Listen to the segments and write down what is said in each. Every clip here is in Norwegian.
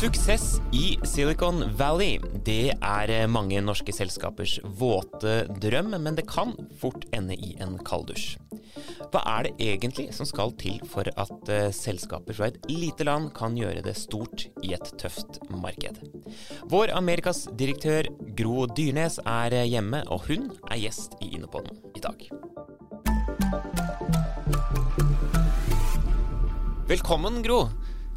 Suksess i Silicon Valley, det er mange norske selskapers våte drøm, men det kan fort ende i en kalddusj. Hva er det egentlig som skal til for at uh, selskaper fra et lite land kan gjøre det stort i et tøft marked? Vår Amerikas direktør Gro Dyrnes er hjemme, og hun er gjest i Innopoden i dag. Velkommen, Gro.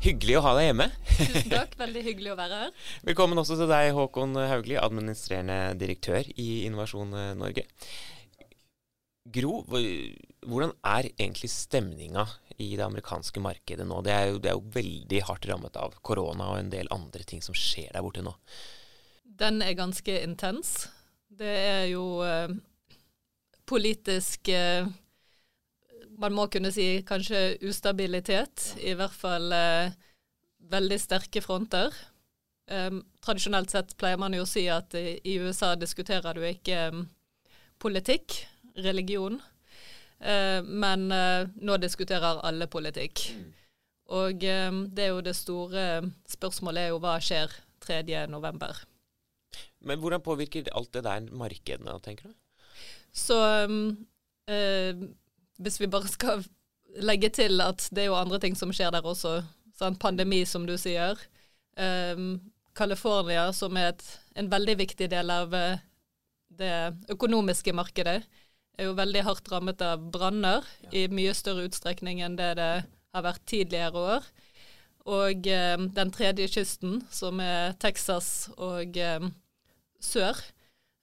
Hyggelig å ha deg hjemme. Tusen takk, veldig hyggelig å være her. Velkommen også til deg, Håkon Haugli, administrerende direktør i Innovasjon Norge. Gro, hvordan er egentlig stemninga i det amerikanske markedet nå? Det er, jo, det er, jo, veldig hardt rammet av korona og en del andre ting som skjer der borte nå. Den er ganske intens. Det er jo eh, politisk eh, man må kunne si kanskje ustabilitet. I hvert fall eh, veldig sterke fronter. Um, tradisjonelt sett pleier man jo å si at i, i USA diskuterer du ikke um, politikk, religion. Uh, men uh, nå diskuterer alle politikk. Og um, det er jo det store spørsmålet er jo hva skjer 3. november. Men hvordan påvirker alt det der markedene, tenker du? Så uh, hvis vi bare skal legge til at det er jo andre ting som skjer der også. Sånn pandemi, som du sier. Um, California, som er et, en veldig viktig del av uh, det økonomiske markedet, er jo veldig hardt rammet av branner ja. i mye større utstrekning enn det det har vært tidligere år. Og um, den tredje kysten, som er Texas og um, sør,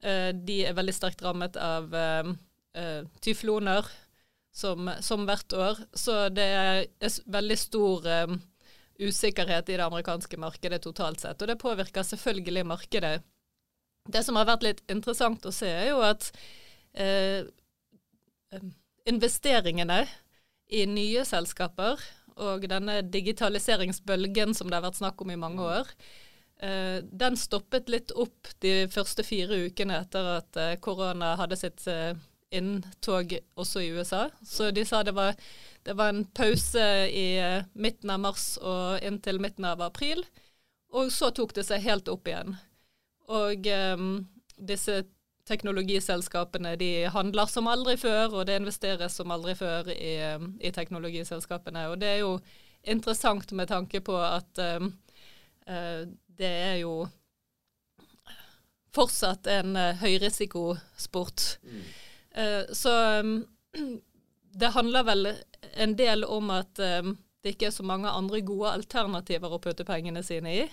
uh, de er veldig sterkt rammet av tyfloner, som, som, hvert år. Så det er veldig stor um, usikkerhet i det amerikanske markedet totalt sett, og det påvirker selvfølgelig markedet. Det som har vært litt interessant å se, er jo at eh, investeringene i nye selskaper og denne digitaliseringsbølgen som det har vært snakk om i mange år, eh, den stoppet litt opp de første fire ukene etter at eh, korona hadde sitt eh, inntog også i USA. Så de sa det var, det var en pause i eh, midten av mars og inntil midten av april. Og så tok det seg helt opp igjen. Og um, disse teknologiselskapene de handler som aldri før, og det investeres som aldri før i, i teknologiselskapene. Og det er jo interessant med tanke på at um, uh, det er jo fortsatt en uh, høyrisikosport. Mm. Eh, så um, det handler vel en del om at um, det ikke er så mange andre gode alternativer å putte pengene sine i.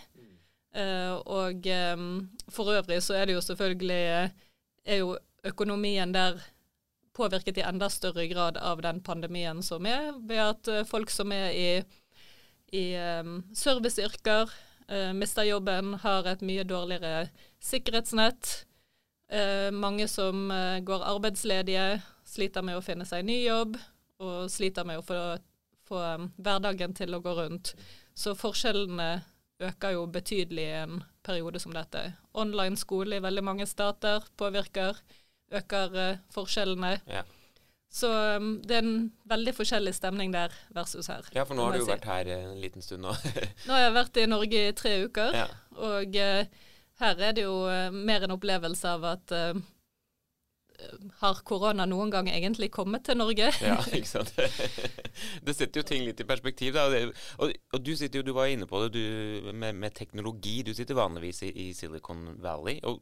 Uh, og um, for øvrig så er det jo selvfølgelig er jo økonomien der påvirket i enda større grad av den pandemien som er, ved at folk som er i, i serviceyrker, mister jobben, har et mye dårligere sikkerhetsnett. Eh, mange som eh, går arbeidsledige, sliter med å finne seg ny jobb, og sliter med å få, få um, hverdagen til å gå rundt. Så forskjellene øker jo betydelig i en periode som dette. Online skole i veldig mange stater påvirker, øker eh, forskjellene. Ja. Så um, det er en veldig forskjellig stemning der versus her. Ja, for nå har du jo si. vært her en liten stund nå. nå har jeg vært i Norge i tre uker, ja. og uh, her er det jo uh, mer en opplevelse av at uh, har korona noen gang egentlig kommet til Norge? ja, ikke sant. det setter jo ting litt i perspektiv. Da. Og, det, og, og, du sitter jo, du var inne på det du, med, med, teknologi. Du sitter vanligvis i, i, Silicon Valley. Og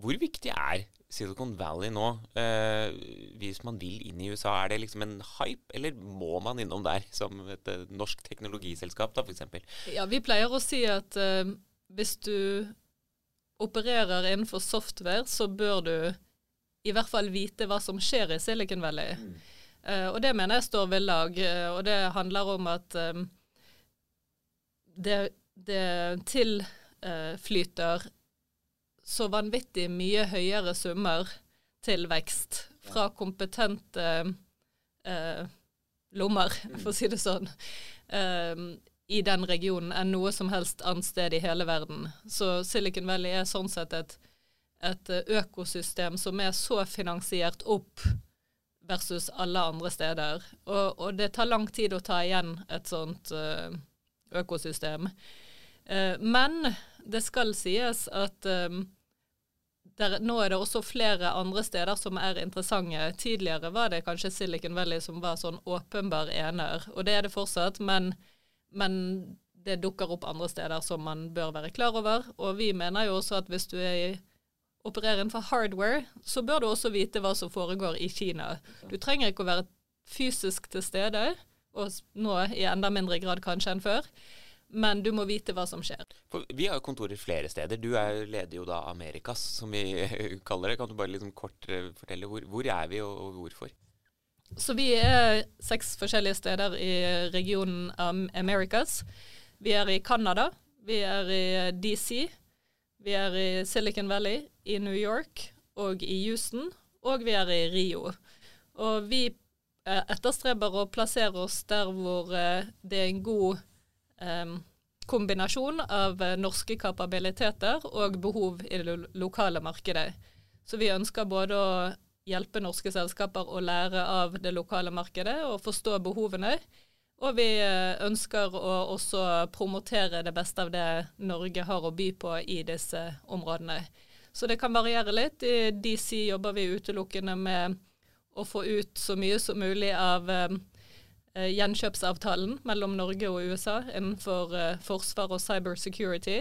hvor viktig er Silicon Valley nå, eh, hvis man vil inn i USA? Er det liksom en hype, eller må man innom der som et uh, norsk teknologiselskap, da f.eks.? Ja, vi pleier å si at uh, hvis du opererer innenfor software, så bør du i hvert fall vite hva som skjer i Silicon Valley. Mm. Uh, og det mener jeg står ved lag, uh, og det handler om at um, det, det tilflyter uh, så vanvittig mye høyere summer til vekst fra kompetente lommer, for å si det sånn. I den regionen enn noe som helst annet sted i hele verden. Så Silicon Valley er sånn sett et, et økosystem som er så finansiert opp versus alle andre steder. Og, og, det tar lang tid å ta igjen et sånt uh, økosystem. Eh, men det skal sies at der, nå er det også flere andre steder som er interessante. Tidligere var det kanskje Silicon Valley som var sånn åpenbar ener, og det er det fortsatt. Men, men det dukker opp andre steder som man bør være klar over. Og vi mener jo også at hvis du er, opererer innenfor hardware, så bør du også vite hva som foregår i Kina. Du trenger ikke å være fysisk til stede, og nå i enda mindre grad kanskje enn før men du må vite hva som skjer. For vi har jo kontorer flere steder. Du er, leder jo da Amerikas, som vi kaller det. Kan du bare liksom kort eh, fortelle hvor, hvor er vi, og, hvorfor? Så vi er seks forskjellige steder i regionen Americas. Vi er i Canada, vi er i DC, vi er i Silicon Valley, i New York og i Houston, og vi er i Rio. Og vi eh, etterstreber å plassere oss der hvor eh, det er en god um, kombinasjon av eh, norske kapabiliteter og behov i det lokale markedet. Så vi ønsker både å hjelpe norske selskaper å lære av det lokale markedet og forstå behovene. Og vi eh, ønsker å også promotere det beste av det Norge har å by på i disse områdene. Så det kan variere litt. I DC jobber vi utelukkende med å få ut så mye som mulig av um, Eh, gjenkjøpsavtalen mellom Norge og USA innenfor eh, forsvar og cybersecurity.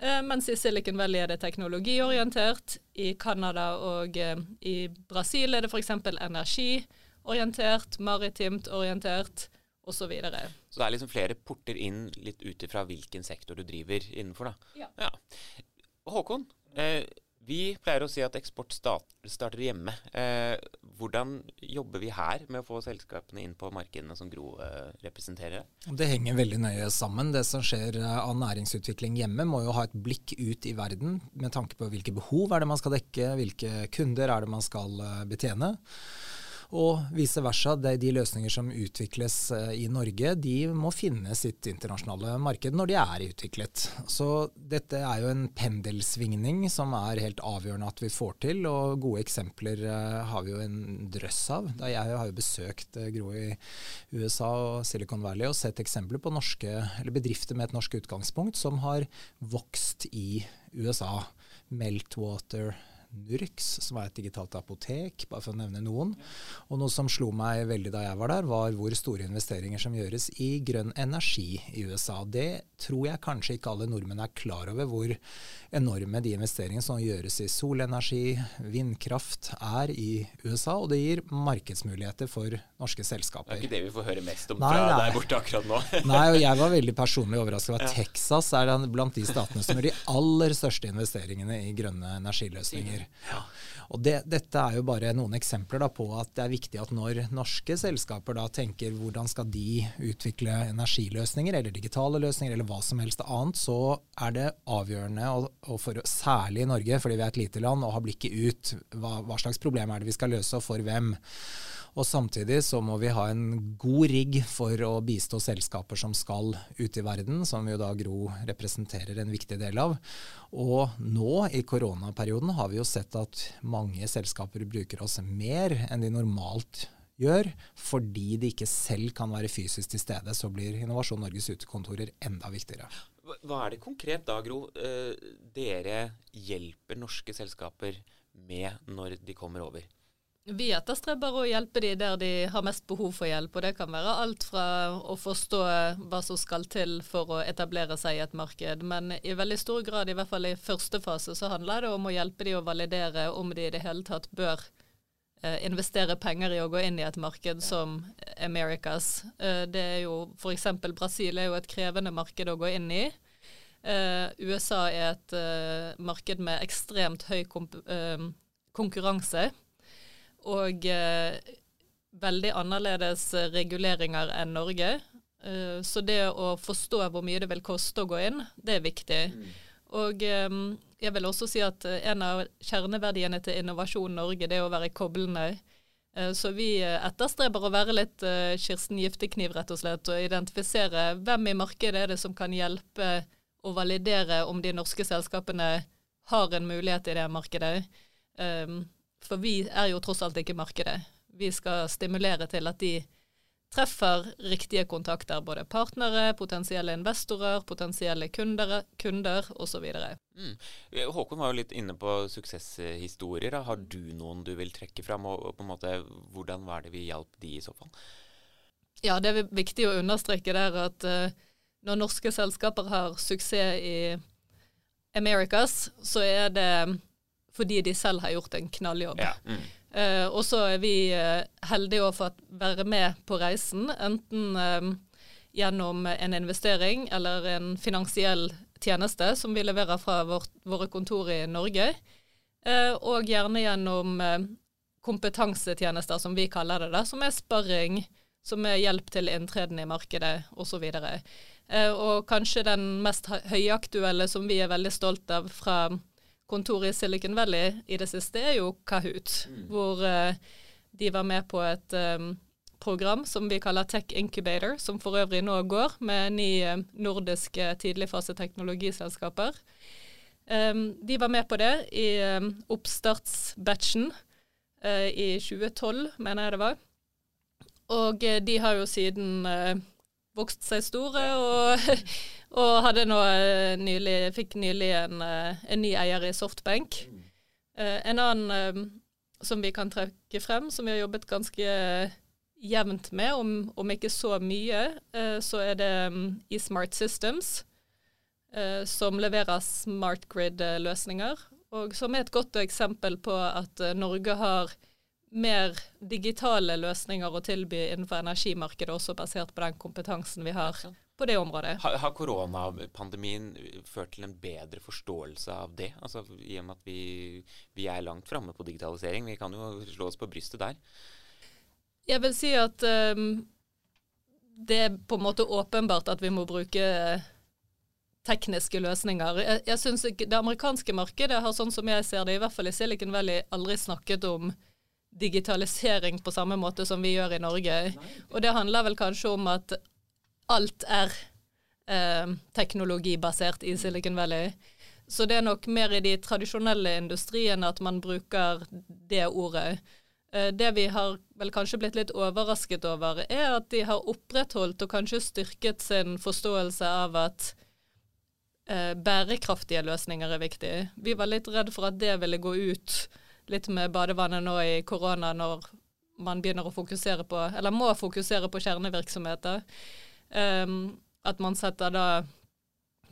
Eh, mens i Silicon Valley er det teknologiorientert. I Canada og i Brasil er det f.eks. energiorientert, maritimt orientert osv. Så, videre. så det er liksom flere porter inn litt ut ifra hvilken sektor du driver innenfor, da? Ja. ja. Håkon, eh, vi pleier å si at eksport starter hjemme. Eh, hvordan jobber vi her med å få selskapene inn på markedene som Gro eh, representerer? Det henger veldig nøye sammen. Det som skjer eh, av næringsutvikling hjemme må jo ha et blikk ut i verden med tanke på hvilke behov er det man skal dekke, hvilke kunder er det man skal eh, betjene. Og vice versa. De, de løsninger som utvikles eh, i Norge, de må finne sitt internasjonale marked når de er utviklet. Så dette er jo en pendelsvingning som er helt avgjørende at vi får til. Og gode eksempler uh, har vi jo en drøss av. Jeg har jo besøkt uh, Gro i USA og Silicon Valley og sett eksempler på norske, bedrifter med et norsk utgangspunkt som har vokst i USA. Meltwater, Nurx, som er et digitalt apotek, bare for å nevne noen. Og noe som slo meg veldig da jeg var der, var hvor store investeringer som gjøres i grønn energi i USA. Det tror jeg kanskje ikke alle nordmenn er klar over, hvor enorme de investeringene som gjøres i solenergi, vindkraft, er i USA. Og det gir markedsmuligheter for norske selskaper. Det er ikke det vi får høre mest om nei, fra nei. der borte akkurat nå. nei, og jeg var veldig personlig overrasket over at ja. Texas er blant de statene som gjør de aller største investeringene i grønne energiløsninger. Ja. Og det, Dette er jo bare noen eksempler da, på at det er viktig at når norske selskaper da tenker hvordan skal de utvikle energiløsninger eller digitale løsninger eller hva som helst annet, så er det avgjørende, og, og for, særlig i Norge fordi vi er et lite land, å ha blikket ut. Hva, hva slags problem er det vi skal løse, og for hvem? Og samtidig så må vi ha en god rigg for å bistå selskaper som skal ut i verden, som jo da Gro representerer en viktig del av. Og nå i koronaperioden har vi jo sett at mange selskaper bruker oss mer enn de normalt gjør, fordi de ikke selv kan være fysisk til stede. Så blir Innovasjon Norges utekontorer enda viktigere. Hva er det konkret da, Gro, eh, dere hjelper norske selskaper med når de kommer over? Vi etterstreber å hjelpe de der de har mest behov for hjelp. og Det kan være alt fra å forstå hva som skal til for å etablere seg i et marked, men i veldig stor grad, i hvert fall i første fase, så handler det om å hjelpe de å validere om de i det hele tatt bør eh, investere penger i å gå inn i et marked som Americas. Eh, det er jo f.eks. Brasil er jo et krevende marked å gå inn i. Eh, USA er et marked med ekstremt høy konkurranse og eh, veldig annerledes reguleringer enn Norge. Eh, så det å forstå hvor mye det vil koste å gå inn, det er viktig. Mm. Og eh, jeg vil også si at en av kjerneverdiene til Innovasjon Norge, det er å være koblende. Eh, så vi etterstreber å være litt Kirsten Giftekniv, rett og slett, og identifisere hvem i markedet er det som kan hjelpe å validere om de norske selskapene har en mulighet i det markedet. Um, for vi er jo tross alt ikke markedet. Vi skal stimulere til at de treffer riktige kontakter. Både partnere, potensielle investorer, potensielle kunder, kunder osv. Mm. Håkon var jo litt inne på suksesshistorier. Har du noen du vil trekke fram? Og på en måte, hvordan var det vi hjalp de i så fall? Ja, Det er viktig å understreke der at uh, når norske selskaper har suksess i Americas, så er det fordi de selv har gjort en knalljobb. Ja. Mm. Uh, og så er vi uh, heldige å få være med på reisen, enten uh, gjennom en investering eller en finansiell tjeneste som vi leverer fra vårt, våre kontor i Norge, og gjerne gjennom kompetansetjenester, som vi kaller det, da, som er sparring, som er hjelp til inntreden i markedet osv. Og, så og kanskje den mest høyaktuelle som vi er veldig stolt av fra kontoret i Silicon Valley i det siste, er jo Kahoot. Mm. Hvor uh, de var med på et um, program som vi kaller Tech Incubator, som for øvrig nå går med ni uh, nordiske tidligfaseteknologiselskaper. Um, de var med på det i um, oppstartsbatchen uh, i 2012, mener jeg det var. Og de har jo siden vokst seg store og Og eh, nylig, fikk nylig en, eh, en, ny eier i Softbank. Uh, en annen som vi kan trekke frem, som vi har jobbet ganske jevnt med, om, om ikke så mye, så er det eSmart Systems, som leverer smart grid-løsninger. Og som er et godt eksempel på at Norge har mer digitale løsninger å tilby innenfor energimarkedet, også basert på den kompetansen vi har på det området. Har, har koronapandemien ført til en bedre forståelse av det? Altså I og med at vi, vi er langt framme på digitalisering. Vi kan jo slå oss på brystet der. Jeg vil si at um, det er på en måte åpenbart at vi må bruke tekniske løsninger. Jeg, jeg synes Det amerikanske markedet har, sånn som jeg ser det, i hvert fall i Silicon Valley, aldri snakket om digitalisering på samme måte som vi gjør i Norge. Og det handler vel kanskje om at alt er eh, teknologibasert i Silicon Valley. Så det er nok mer i de tradisjonelle industriene at man bruker det ordet. Eh, det vi har vel kanskje blitt litt overrasket over, er at de har opprettholdt og kanskje styrket sin forståelse av at eh, bærekraftige løsninger er viktig. Vi var litt redd for at det ville gå ut litt med badevannet nå i korona, når man begynner å fokusere på, eller må fokusere på kjernevirksomheter. Um, at man setter da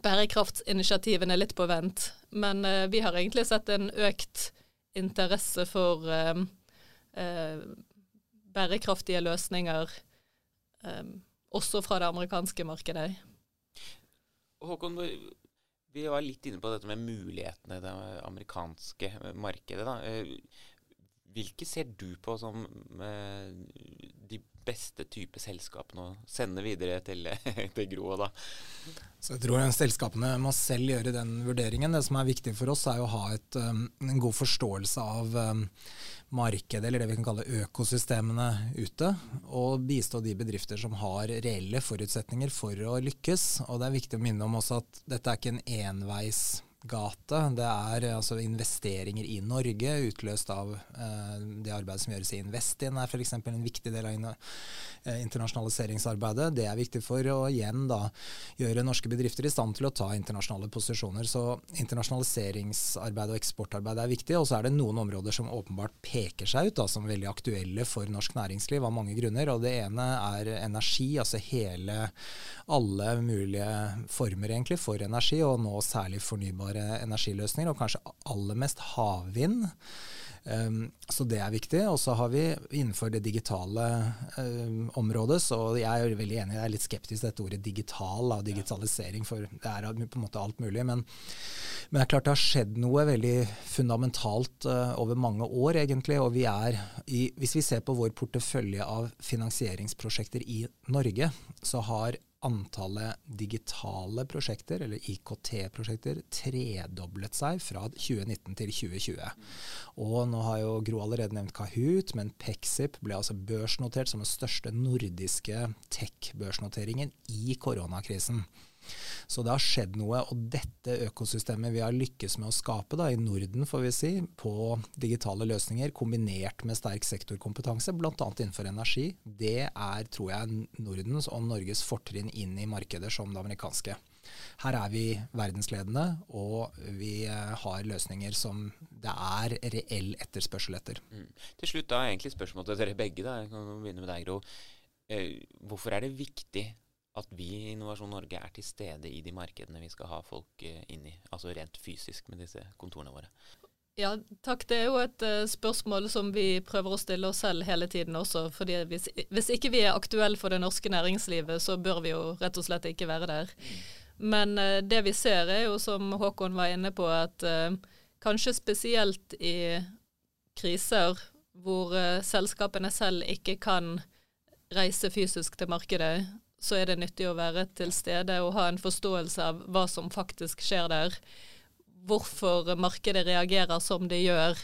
bærekraftsinitiativene litt på vent. Men uh, vi har egentlig sett en økt interesse for uh, uh, bærekraftige løsninger um, også fra det amerikanske markedet. Håkon, vi var litt inne på dette med mulighetene i det amerikanske markedet. Da. Hvilke ser du på som de beste type selskapene å sende videre til, til Gro? Da? Så jeg tror Selskapene må selv gjøre den vurderingen. Det som er viktig for oss, er å ha et, um, en god forståelse av markedet, eller det vi kan kalle økosystemene ute. Og bistå de bedrifter som har reelle forutsetninger for å lykkes. Og det er viktig å minne om også at dette er ikke en enveis gate. Det er altså investeringer i Norge, utløst av eh, det arbeidet som gjøres i Investin, er f.eks. en viktig del av eh, internasjonaliseringsarbeidet. Det er viktig for å igjen da gjøre norske bedrifter i stand til å ta internasjonale posisjoner. Så internasjonaliseringsarbeid og eksportarbeid er viktig. Og så er det noen områder som åpenbart peker seg ut da, som veldig aktuelle for norsk næringsliv av mange grunner. Og det ene er energi, altså hele alle mulige former egentlig for energi, og nå særlig fornybar fornybare energiløsninger, og kanskje aller mest havvind. Um, så det er viktig. Og så har vi innenfor det digitale um, området, så jeg er veldig enig, jeg er litt skeptisk til dette ordet digital, av digitalisering, for det er på en måte alt mulig. Men, men det er klart det har skjedd noe veldig fundamentalt uh, over mange år, egentlig. Og vi er i, hvis vi ser på vår portefølje av finansieringsprosjekter i Norge, så har antallet digitale prosjekter, eller IKT-prosjekter, tredoblet seg fra 2019 til 2020. Og nå har jo Gro allerede nevnt Kahoot, men Pexip ble altså børsnotert som den største nordiske tech-børsnoteringen i koronakrisen. Så det har skjedd noe, og dette økosystemet vi har lykkes med å skape da, i Norden, får vi si, på digitale løsninger, kombinert med sterk sektorkompetanse, bl.a. innenfor energi, det er, tror jeg, Nordens og Norges fortrinn inn i markeder som det amerikanske. Her er vi verdensledende, og vi eh, har løsninger som det er reell etterspørsel etter. Mm. Til slutt da egentlig spørsmål til dere begge. da. Jeg kan begynne med deg, Gro. Eh, hvorfor er det viktig at vi i Innovasjon Norge er til stede i de markedene vi skal ha folk eh, inn i, altså rent fysisk med disse kontorene våre? Ja, takk. Det er jo et uh, spørsmål som vi prøver å stille oss selv hele tiden også. fordi hvis, hvis ikke vi er aktuelle for det norske næringslivet, så bør vi jo rett og slett ikke være der. Men uh, det vi ser er jo, som Håkon var inne på, at kanskje spesielt i kriser hvor selskapene selv ikke kan reise fysisk til markedet, så er det nyttig å være til stede og ha en forståelse av hva som faktisk skjer der. Hvorfor markedet reagerer som det gjør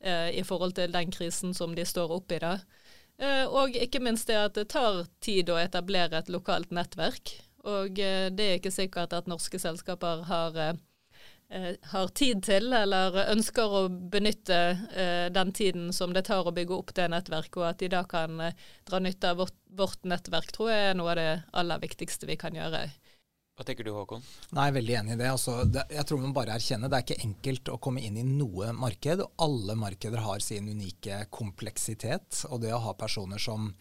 eh, i forhold til den krisen som de står oppe i. da. Eh, og ikke minst det at det tar tid å etablere et lokalt nettverk. Og eh, det er ikke sikkert at norske selskaper har Eh, har tid til, eller ønsker å benytte eh, den tiden som det tar å bygge opp det nettverket, og at de da kan eh, dra nytte av vårt, vårt, nettverk, tror jeg er noe av det aller viktigste vi kan gjøre. Hva tenker du Håkon? Nei, Veldig enig i det. Altså, det. Jeg tror man bare erkjenner det er ikke enkelt å komme inn i noe marked. Alle markeder har sin unike kompleksitet. Og det å ha personer som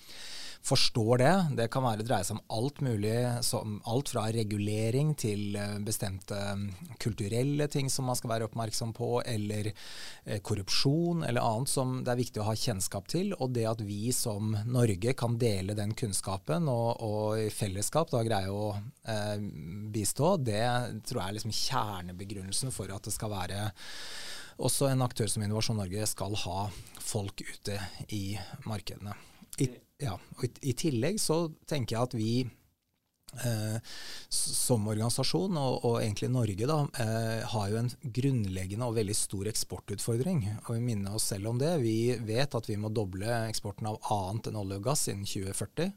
forstår det. Det kan være dreie seg om alt mulig, som, alt fra regulering til eh, bestemte mm, kulturelle ting som man skal være oppmerksom på, eller eh, korrupsjon eller annet som det er viktig å ha kjennskap til. Og det at vi som Norge kan dele den kunnskapen og, og i fellesskap da greie å eh, bistå, det tror jeg er liksom kjernebegrunnelsen for at det skal være også en aktør som Innovasjon Norge skal ha folk ute i markedene. I, ja, og i, i, tillegg så tenker jeg at vi som organisasjon, og, og, egentlig Norge, da, eh, har jo en grunnleggende og veldig stor eksportutfordring. Og vi minner oss selv om det. Vi vet at vi må doble eksporten av annet enn olje og gass innen 2040.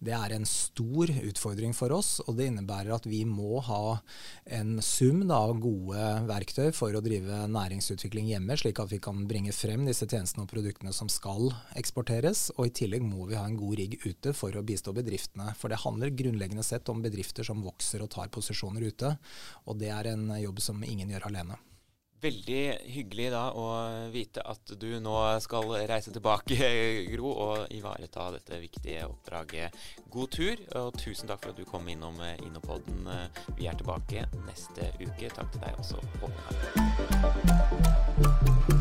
Det er en stor utfordring for oss, og det innebærer at vi må ha en sum av gode verktøy for å drive næringsutvikling hjemme, slik at vi kan bringe frem disse tjenestene og produktene som skal eksporteres. Og i tillegg må vi ha en god rigg ute for å bistå bedriftene. For det handler grunnleggende sett om bedrifter som vokser og tar posisjoner ute, og det er en jobb som ingen gjør alene. Veldig hyggelig da å vite at du nå skal reise tilbake, Gro, og ivareta dette viktige oppdraget. God tur, og tusen takk for at du kom innom Innopodden. Vi er tilbake neste uke. Takk til deg også, Håkon.